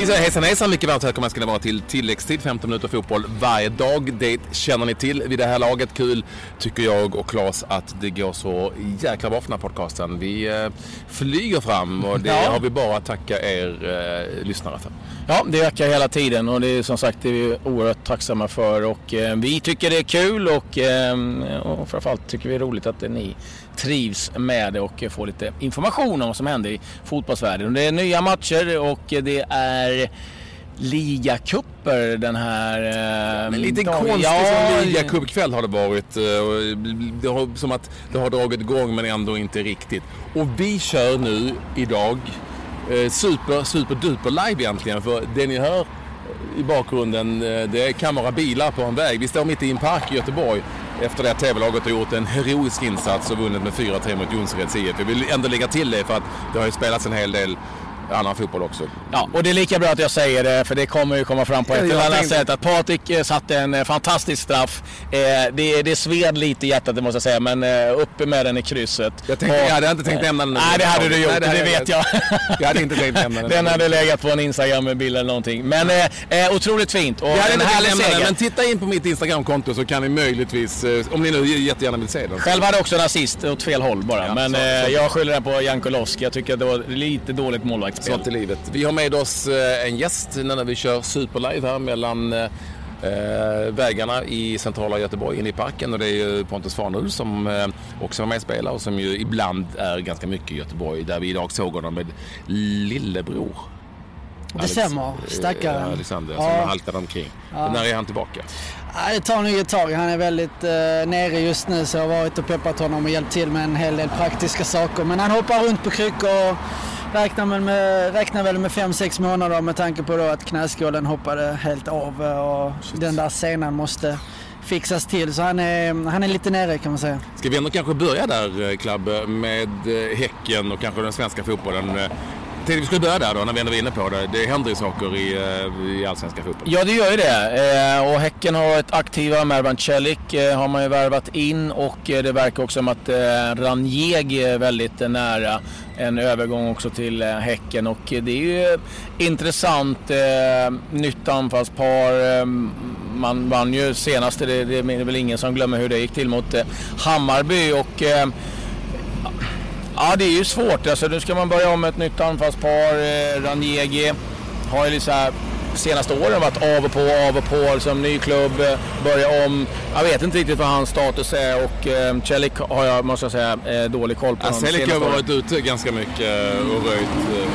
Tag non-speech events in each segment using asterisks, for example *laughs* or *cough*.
Vi säger hejsan hejsan, mycket varmt välkomna ska ni vara till tilläggstid, 15 minuter fotboll varje dag. Det känner ni till vid det här laget. Kul tycker jag och Claes att det går så jäkla bra för den här podcasten. Vi eh, flyger fram och det Ja. har vi bara att tacka er eh, lyssnare för. Ja, det ökar hela tiden och det är som sagt det är vi oerhört tacksamma för och eh, vi tycker det är kul och, eh, och framförallt tycker vi det är roligt att ni trivs med det och får lite information om vad som händer i fotbollsvärlden. Och Det är nya matcher och det är ligacuper den här eh, Men lite konstig Ja, ligacupkväll har det varit. eh, Det har, som att det har dragit igång men ändå inte riktigt. Och vi kör nu idag eh, super, super duper live egentligen. För det ni hör i bakgrunden eh, det kan vara bilar på en väg. Vi står mitt i en park i Göteborg efter det att TV-laget har gjort en heroisk insats och vunnit med 4-3 mot Jonsereds IF. Jag vill ändå lägga till det för att det har ju spelats en hel del annan fotboll också. Ja, och det är lika bra att jag säger det för det kommer ju komma fram på ett eller annat tänkte- sätt att Patrik eh, satte en eh, fantastisk straff. Eh, det, det sved lite i hjärtat det måste jag säga men uppe med den i krysset. Jag, tänkte, Och- jag hade inte tänkt nämna den. Nej det hade du gjort, Nej, det, hade vet jag. Jag hade inte tänkt nämna den. *laughs* Den hade legat på en Instagram-bild eller någonting. Men eh, otroligt fint och Jag hade en härlig seger. men titta in på mitt Instagramkonto så kan ni möjligtvis, om ni nu jättegärna vill se den. Själv hade också en assist åt fel håll bara. Ja, men så- så- jag skyller den på Jankulovski. Jag tycker att det var lite dåligt målvaktsspel. Sånt i livet. Vi har med oss eh, en gäst när vi kör Superlive här mellan eh, eh, vägarna i centrala Göteborg inne i parken och det är ju Pontus Farnhult som eh, också var med och spelade och som ju ibland är ganska mycket i Göteborg där vi idag såg honom med lillebror. Det stämmer. Stackaren. Alexander Ja. som haltade omkring. När är han tillbaka? Ja, det tar nog ett tag. Han är väldigt eh, nere just nu så jag har varit och peppat honom och hjälpt till med en hel del praktiska saker. Men han hoppar runt på kryckor och räknar väl med, räknar väl med 5-6 månader med tanke på att knäskålen hoppade helt av och den där senan måste fixas till. Så han är, han är lite nere kan man säga. Ska vi ändå kanske börja där, eh, Klabbe, med eh, Häcken och kanske den svenska fotbollen. Tänkte vi skulle börja där då, när vi ändå var inne på det. Det händer ju saker i, eh, i allsvenska fotbollen. Ja, det gör ju det. Eh, och Häcken har varit aktiva. Mervan Celik eh, har man ju värvat in och det verkar också som att Ranjeg Ranjegi är väldigt nära en övergång också till Häcken. Och det är ju intressant. Eh, nytt anfallspar. Ehm, man vann ju senast, det, det är väl ingen som glömmer hur det gick till mot Hammarby. Och, ehm, Ja, det är ju svårt. Alltså, nu ska man börja om med ett nytt anfallspar. Eh, Ranjegi har ju så här, senaste åren varit av och på, av och på. Liksom, ny klubb, eh, börja om. Jag vet inte riktigt vad hans status är och eh, Celik har jag, måste jag säga, eh, dålig koll på. de Selik har varit ute ganska mycket eh, och röjt. eh,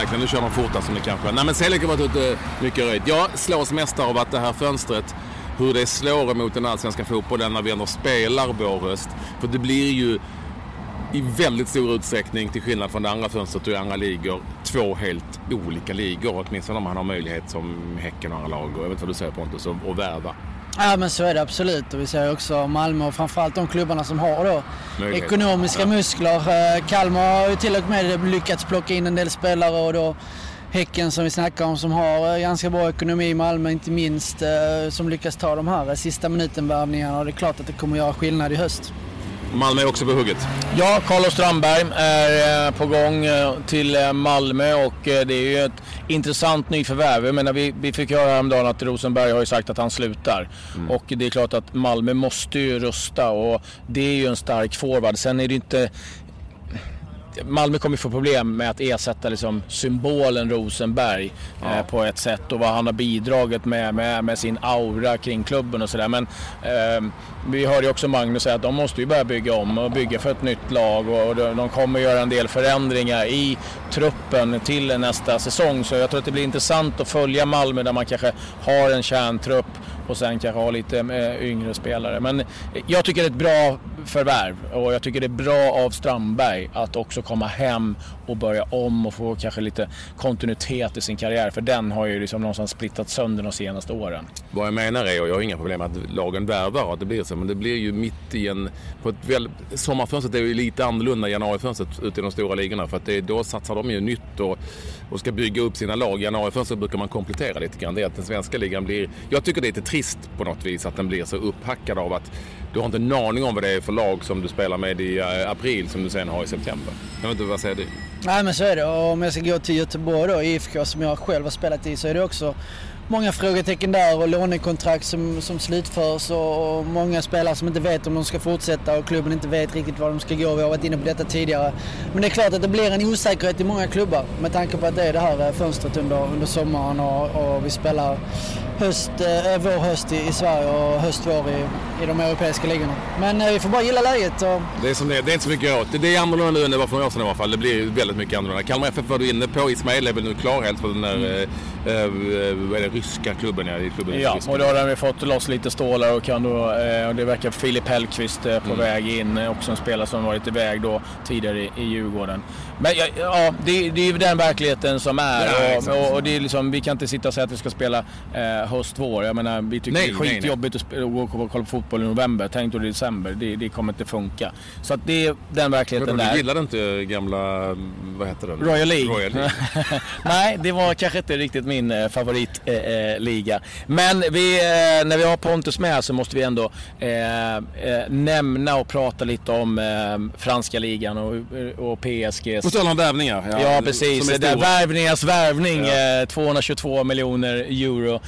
Jäklar, nu kör man fortare som det kanske. Nej men Selik har varit ute mycket och röjt. Jag slås mest av att det här fönstret, hur det slår emot den allsvenska fotbollen när vi ändå spelar vår höst. För det blir ju i väldigt stor utsträckning, till skillnad från det andra fönstret och i andra ligor, två helt olika ligor. Åtminstone om man har möjlighet som Häcken och andra lag. Och jag vet inte vad du säger Pontus, att att värva. Ja men så är det absolut och vi ser också Malmö och framförallt de klubbarna som har då Möjlighet. ekonomiska Ja. muskler. Eh, Kalmar har ju till och med lyckats plocka in en del spelare och då Häcken som vi snackar om som har eh, ganska bra ekonomi, Malmö inte minst, eh, som lyckas ta de här sista minuten-värvningarna och det är klart att det kommer göra skillnad i höst. Malmö är också på hugget. Ja, Carlos Strandberg är eh, på gång eh, till eh, Malmö och det är ju ett intressant nyförvärv. Jag menar, vi, vi fick höra häromdagen att Rosenberg har ju sagt att han slutar. Och det är klart att Malmö måste ju rusta och det är ju en stark forward. Sen är det inte Malmö kommer få problem med att ersätta liksom symbolen Rosenberg eh, på ett sätt och vad han har bidragit med, med, med sin aura kring klubben och sådär. Men eh, vi hörde ju också Magnus säga att de måste ju börja bygga om och bygga för ett nytt lag och, och de kommer göra en del förändringar i truppen till nästa säsong. Så jag tror att det blir intressant att följa Malmö där man kanske har en kärntrupp och sen kanske ha lite eh, yngre spelare. Men jag tycker det är ett bra förvärv och jag tycker det är bra av Strandberg att också komma hem och börja om och få kanske lite kontinuitet i sin karriär. För den har ju liksom någonstans splittat sönder de senaste åren. Vad jag menar är, och jag har inga problem med att lagen värvar att det blir så, men det blir ju mitt i en... På ett väl, sommarfönstret är ju lite annorlunda än januarifönstret ute i de stora ligorna för att det, då satsar de ju nytt och, och ska bygga upp sina lag. Januarifönstret brukar man komplettera lite grann. Det är att den svenska ligan blir... Jag tycker det är lite trist på något vis att den blir så upphackad av att du har inte en aning om vad det är för lag som du spelar med i eh, april som du sen har i september. Jag vet inte, vad säger du? Nej men så är det. Och om jag ska gå till Göteborg då, IFK som jag själv har spelat i, så är det också många frågetecken där och lånekontrakt som, som slutförs och, och många spelare som inte vet om de ska fortsätta och klubben inte vet riktigt var de ska gå. Vi har varit inne på detta tidigare. Men det är klart att det blir en osäkerhet i många klubbar med tanke på att det är det här eh, fönstret under, under sommaren och, och vi spelar höst, eh, vår höst i, i Sverige och höst vår i, i de europeiska ligorna. Men eh, vi får bara gilla läget. Och... Det är som det, det är inte så mycket åt. Det är annorlunda nu än det var för några år sedan i alla fall. Det blir väldigt mycket annorlunda. Kalmar FF var du inne på. Ismail är väl nu klar helt för den där mm. eh, eh, vad är det, ryska klubben. Ja, klubben ja och då har vi fått loss lite stålar och, kan då, eh, och det verkar Filip Hellqvist eh, på mm. väg in. Eh, också en spelare som varit iväg då tidigare i, i Djurgården. Men ja, ja det, det är ju den verkligheten som är. Ja, och, och, och, det är liksom, vi kan inte sitta och säga att vi ska spela eh, höst-vår. Jag menar, vi tycker nej, det är skitjobbigt att gå och kolla på fotboll i november. Tänk då i december. Det, det kommer inte funka. Så att det är den verkligheten där. Du gillade inte gamla, vad heter den? Royal League. Royal League. *laughs* *laughs* nej, det var kanske inte riktigt min eh, favoritliga. Eh, eh Men vi, eh, när vi har Pontus med så måste vi ändå eh, nämna och prata lite om franska ligan och, och PSGs på tal om värvningar. Ja, ja precis. Det är värvningars värvning. Ja. 222 miljoner euro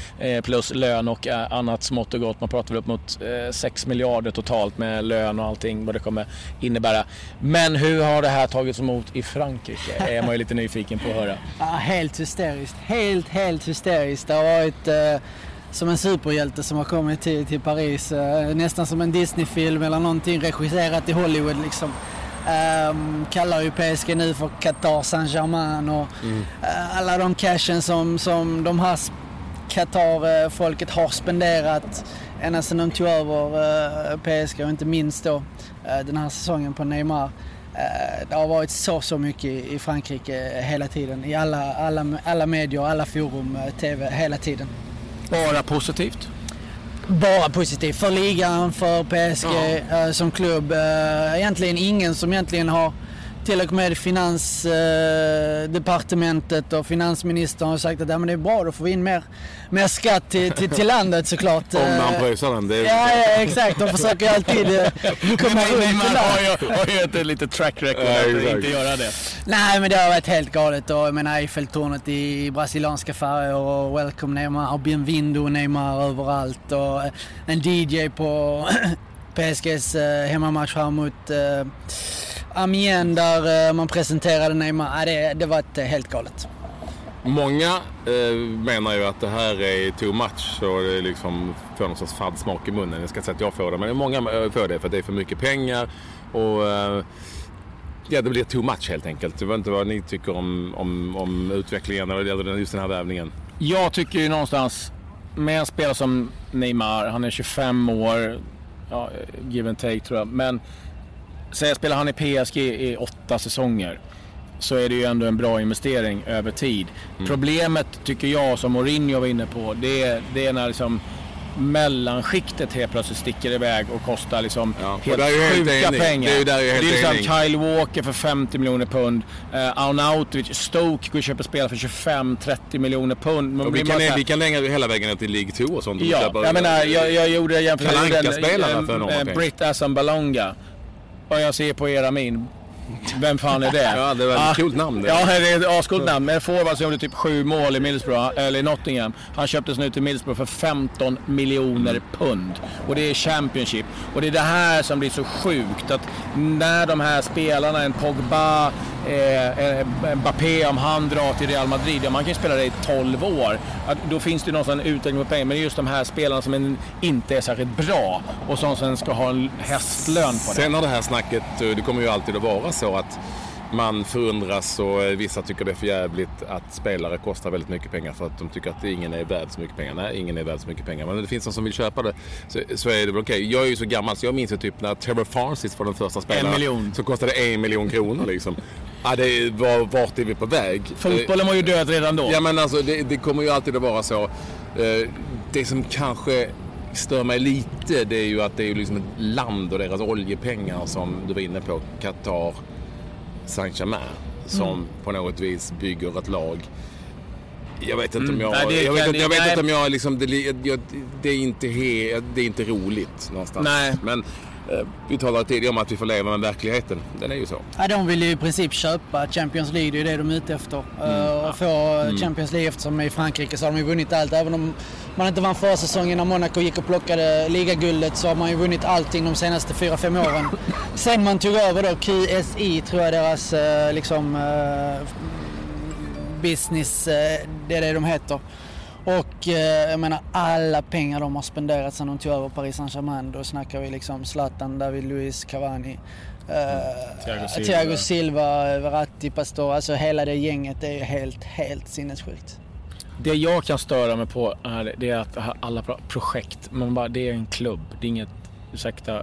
plus lön och annat smått och gott. Man pratar väl upp mot 6 miljarder totalt med lön och allting vad det kommer innebära. Men hur har det här tagits emot i Frankrike? *laughs* är man ju lite nyfiken på att höra. Ja, helt hysteriskt. Helt, helt hysteriskt. Det har varit eh, som en superhjälte som har kommit till, till Paris. Eh, nästan som en Disney-film eller någonting regisserat i Hollywood liksom. Um, kallar ju PSG nu för Qatar Saint-Germain och mm. uh, alla de cashen som, som de här Qatar-folket har spenderat ända sedan de tog över uh, PSG och inte minst då uh, den här säsongen på Neymar. Det har varit så, så mycket i Frankrike hela tiden. I alla, alla, alla medier, alla forum, TV, hela tiden. Bara positivt? Bara positivt för ligan, för PSG ja. uh, som klubb. Uh, egentligen ingen som egentligen har till och med Finansdepartementet och finansministern har sagt att ja, men det är bra, då får vi in mer, mer skatt till, till, till landet såklart. Om man pröjsar den. Det är... ja, ja, exakt. De försöker alltid komma runt det där. har ju ett litet track record ja, att inte göra det. Nej, men det har varit helt galet. Och, jag menar Eiffeltornet i brasilianska färger och Welcome Neymar och Bienvindo Neymar överallt. Och en DJ på *clears throat* PSGs hemmamatch här mot Amiens där eh, man presenterade Neymar. det, det var ett, eh, helt galet. Många eh, menar ju att det här är too much och det liksom får någon sorts fadd smak i munnen. Jag ska inte säga att jag får det, men många eh, får det för att det är för mycket pengar. Och eh, ja, det blir too much helt enkelt. Jag vet inte vad ni tycker om, om, om utvecklingen gäller just den här värvningen. Jag tycker ju någonstans med en spelare som Neymar, han är 25 år, ja, give and take tror jag. Men Säg spelar han i PSG i åtta säsonger så är det ju ändå en bra investering över tid. Mm. Problemet tycker jag, som Mourinho var inne på, det är, det är när liksom mellanskiktet helt plötsligt sticker iväg och kostar liksom ja, helt sjuka helt pengar. Det är, där det är liksom Kyle Walker för 50 miljoner pund. Uh, Arnautovic, Stoke går och köper spelare för 25-30 miljoner pund. vi, kan, här... vi kan lägga hela vägen till League 2 och sånt. Ja, jag menar, jag, jag gjorde jämförelsen... Kalanka-spelarna för pengar. Britt Assambalonga. Och jag ser på era min. Vem fan är det? *laughs* ja, det var ett coolt namn. Det. Ja, det är ett ascoolt namn. Men en forward som gjorde typ sju mål i Middlesbrough, eller i Nottingham. Han köptes nu till Middlesbrough för 15 miljoner pund. Och det är Championship. Och det är det här som blir så sjukt. Att när de här spelarna, en Pogba, eh, eh, Mbappé, om han drar till Real Madrid, ja man kan ju spela det i 12 år. Då finns det någon sån utveckling på pengar. Men just de här spelarna som inte är särskilt bra och som sen ska ha en hästlön på det. Sen har det här snacket, eh, det kommer ju alltid att vara så att man förundras och eh, vissa tycker det är för jävligt att spelare kostar väldigt mycket pengar för att de tycker att ingen är värd så mycket pengar. Nej, ingen är värd så mycket pengar. Men det finns någon som vill köpa det så, så är det väl okej. Okay. Jag är ju så gammal så jag minns ju typ när Trevor Francis var den första spelaren. En miljon. Så kostade det en miljon kronor liksom. Ja, det var, vart är vi på väg? Fotbollen var ju död redan då. Ja, men alltså det, det kommer ju alltid att vara så. Eh, det som kanske stör mig lite det är ju att det är liksom ett land och deras oljepengar som du var inne på, Qatar, Saint-Germain, som mm. på något vis bygger ett lag. Jag vet inte om jag... Mm. Nej, jag vet, jag vet inte om jag liksom... Det, jag, det, är inte he, det är inte roligt någonstans. Nej. Men vi talade tidigare om att vi får leva med verkligheten. Den är ju så. Ja, de vill ju i princip köpa Champions League, det är det de är ute efter. Mm. Och få mm. Champions League eftersom i Frankrike så har de ju vunnit allt. Även om man inte vann förra säsongen när Monaco gick och plockade ligaguldet så har man ju vunnit allting de senaste 4-5 åren. *laughs* Sen man tog över då QSI tror jag deras eh, liksom business, det är det de heter. Och eh, jag menar alla pengar de har spenderat sedan de tog över Paris Saint-Germain. Då snackar vi liksom Zlatan, David Luiz, Cavani. Eh, Thiago, Silva. Thiago Silva, Verratti, Pastor. Alltså hela det gänget är helt, helt sinnessjukt. Det jag kan störa mig på är, det är att alla projekt, man bara, det är en klubb. Det är inget, ursäkta,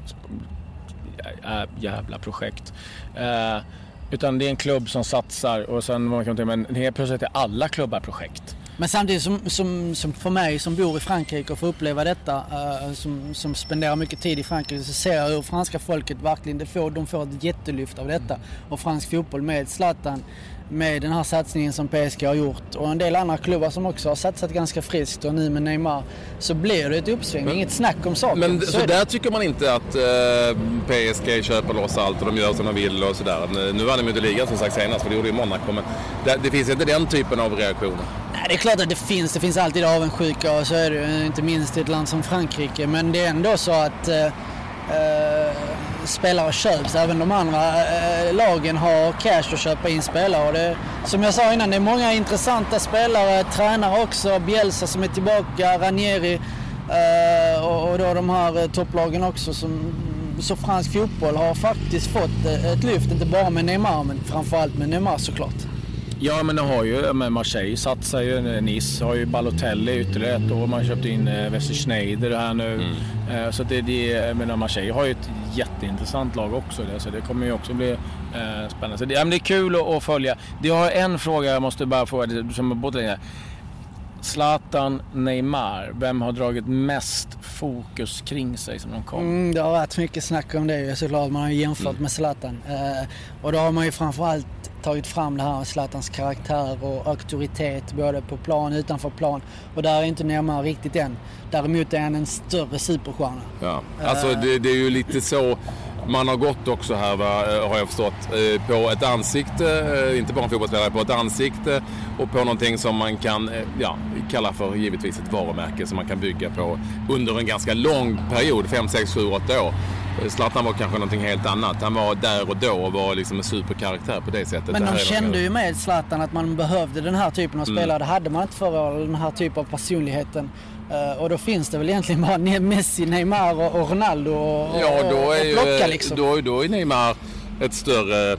jävla projekt. Uh, utan det är en klubb som satsar och sen man kan tänka, men helt plötsligt är alla klubbar projekt. Men samtidigt som, som, som, för mig som bor i Frankrike och får uppleva detta, uh, som, som spenderar mycket tid i Frankrike, så ser jag hur franska folket verkligen, det får, de får ett jättelyft av detta. Och fransk fotboll med Zlatan med den här satsningen som PSG har gjort och en del andra klubbar som också har satsat ganska friskt och nu med Neymar så blir det ett uppsving. Men, Inget snack om saken. Men så, så där tycker man inte att eh, PSG köper loss allt och de gör som de vill och sådär. Nu vann de inte ligan som sagt senast för det gjorde ju Monaco men det, det, finns inte den typen av reaktioner. Nej, det är klart att det finns. Det finns alltid avundsjuka och så är det inte minst i ett land som Frankrike. Men det är ändå så att eh, eh, spelare köps. Även de andra eh, lagen har cash att köpa in spelare. Och det, som jag sa innan, det är många intressanta spelare. Tränare också. Bielsa som är tillbaka, Ranieri eh, och, och då de här eh, topplagen också. Som, så fransk fotboll har faktiskt fått eh, ett lyft, inte bara med Neymar men framförallt med Neymar såklart. Ja, men det har ju med Marseille satsar ju. Nice har ju Balotelli ytterligare ett år. Man köpte in eh, Wesley Schneider här nu. Mm. Eh, så det, det, jag menar, Marseille har ju ett jätteintressant lag också. Det, så det kommer ju också bli eh, spännande. Så det, ja, men det är kul att, att följa. Det har en fråga jag måste bara fråga, som länge. Zlatan, Neymar, vem har dragit mest fokus kring sig som de kom? Mm, det har varit mycket snack om det såklart. Man har ju jämfört mm. med Zlatan. Eh, och då har man ju framförallt tagit fram det här med Zlatans karaktär och auktoritet både på plan och utanför plan. Och där är inte Neymar riktigt än. Däremot är han en större superstjärna. Ja, alltså det, det är ju lite så man har gått också här va, eh, har jag förstått eh, på ett ansikte, eh, inte bara en fotbollsspelare, på ett ansikte och på någonting som man kan ja, kalla för givetvis ett varumärke som man kan bygga på under en ganska lång period, 5, 6, 7, 8 år. Zlatan var kanske någonting helt annat. Han var där och då och var liksom en superkaraktär på det sättet. Men de kände ju med Zlatan att man behövde den här typen av mm. spelare. Mm. Det hade man inte förra året, den här typen av personligheten. Uh, och då finns det väl egentligen bara Messi, Neymar och, Ronaldo och, ja, då är och plocka liksom. Då, då är Neymar ett större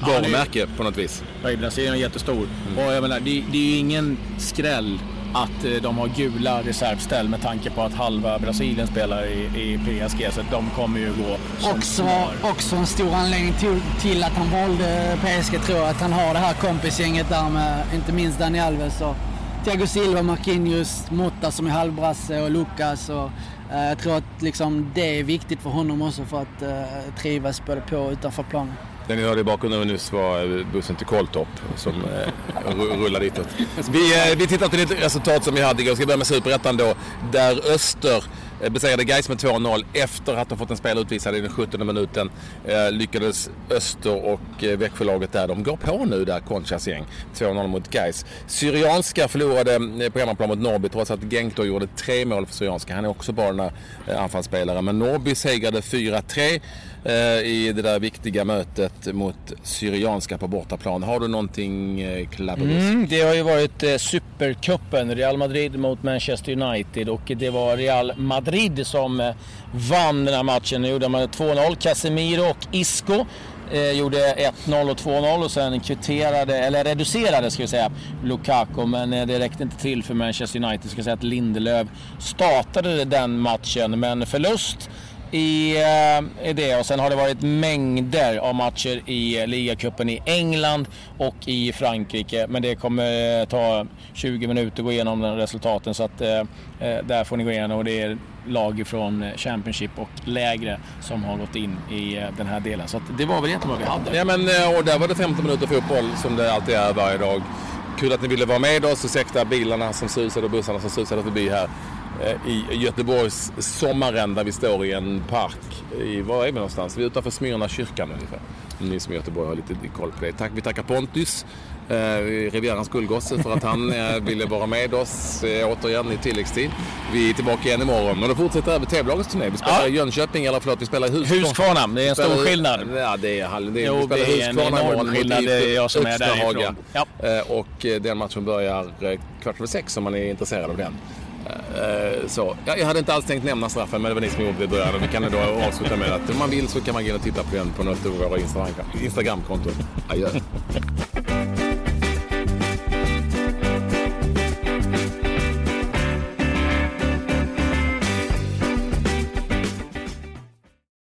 varumärke ja, på något vis. Ja, Brasilien är jättestor. Mm. Och jag menar, det, det är ju ingen skräll att eh, de har gula reservställ med tanke på att halva Brasilien spelar i, i PSG. Så de kommer ju gå också, också en stor anledning till, till, att han valde PSG tror jag. Att han har det här kompisgänget där med inte minst Dani Alves och Thiago Silva, Marquinhos, Motta som är halvbrasse och Lucas. Och, eh, jag tror att liksom, det är viktigt för honom också för att eh, trivas både på och utanför planen. Det ni hörde i bakgrunden nyss var bussen till Koltorp som eh, rullar ditåt. Vi, eh, vi tittar till ett resultat som vi hade igår. Jag ska börja med Superettan då. Där Öster Eh, besegrade Gais med 2-0 efter att ha fått en spelare utvisad i den 17 minuten. Eh, lyckades Öster och eh, Växjölaget där, de går på nu där, Conchas gäng. 2-0 mot Gais. Syrianska förlorade eh, på hemmaplan mot Norrby trots att Genk gjorde tre mål för Syrianska. Han är också bara den eh, anfallsspelaren. Men Norrby segrade 4-3 eh, i det där viktiga mötet mot Syrianska på bortaplan. Har du någonting eh, mm, Det har ju varit eh, Supercupen, Real Madrid mot Manchester United och det var Real Madrid som eh, vann den här matchen. Nu gjorde man 2-0. Casemiro och Isco eh, gjorde 1-0 och 2-0 och sen kvitterade, eller reducerade ska vi säga, Lukaku. Men eh, det räckte inte till för Manchester United. Ska säga att Lindelöf startade den matchen, men förlust i, eh, i det. Och sen har det varit mängder av matcher i ligacupen i England och i Frankrike. Men det kommer eh, ta 20 minuter att gå igenom den resultaten. Så att eh, där får ni gå igenom. Och det är lag från eh, Championship och lägre som har gått in i eh, den här delen. Så det var väl egentligen vad vi hade. Ja men eh, och där var det 15 minuter fotboll som det alltid är varje dag. Kul att ni ville vara med oss. Ursäkta bilarna som susade och bussarna som susade förbi här. i Göteborgs sommaren där vi står i en park. I, var är vi någonstans? Vi är utanför Smyrna kyrkan ungefär. Ni som är i Göteborg har lite koll på det. Tack, vi tackar Pontus, Rivierans guldgosse, för att han eh, ville vara med oss eh, återigen i tilläggstid. Vi är tillbaka igen imorgon och då fortsätter TV-lagets turné. Vi spelar Ja. Jönköping, eller förlåt, vi spelar Huskvarna. Huskvarna, det är en stor skillnad. Ja, det är, det är, Jo, vi spelar Huskvarna imorgon mot skillnad. Det är jag som är därifrån. Ja. Eh, Och eh, den matchen börjar eh, kvart över sex om man är intresserad av den. Eh, Så, ja, jag hade inte alls tänkt nämna straffen men det var ni som gjorde det i början. Vi kan då avsluta med att om man vill så kan man gå in och titta på den på något av våra Instagram- Instagramkonton. Adjö.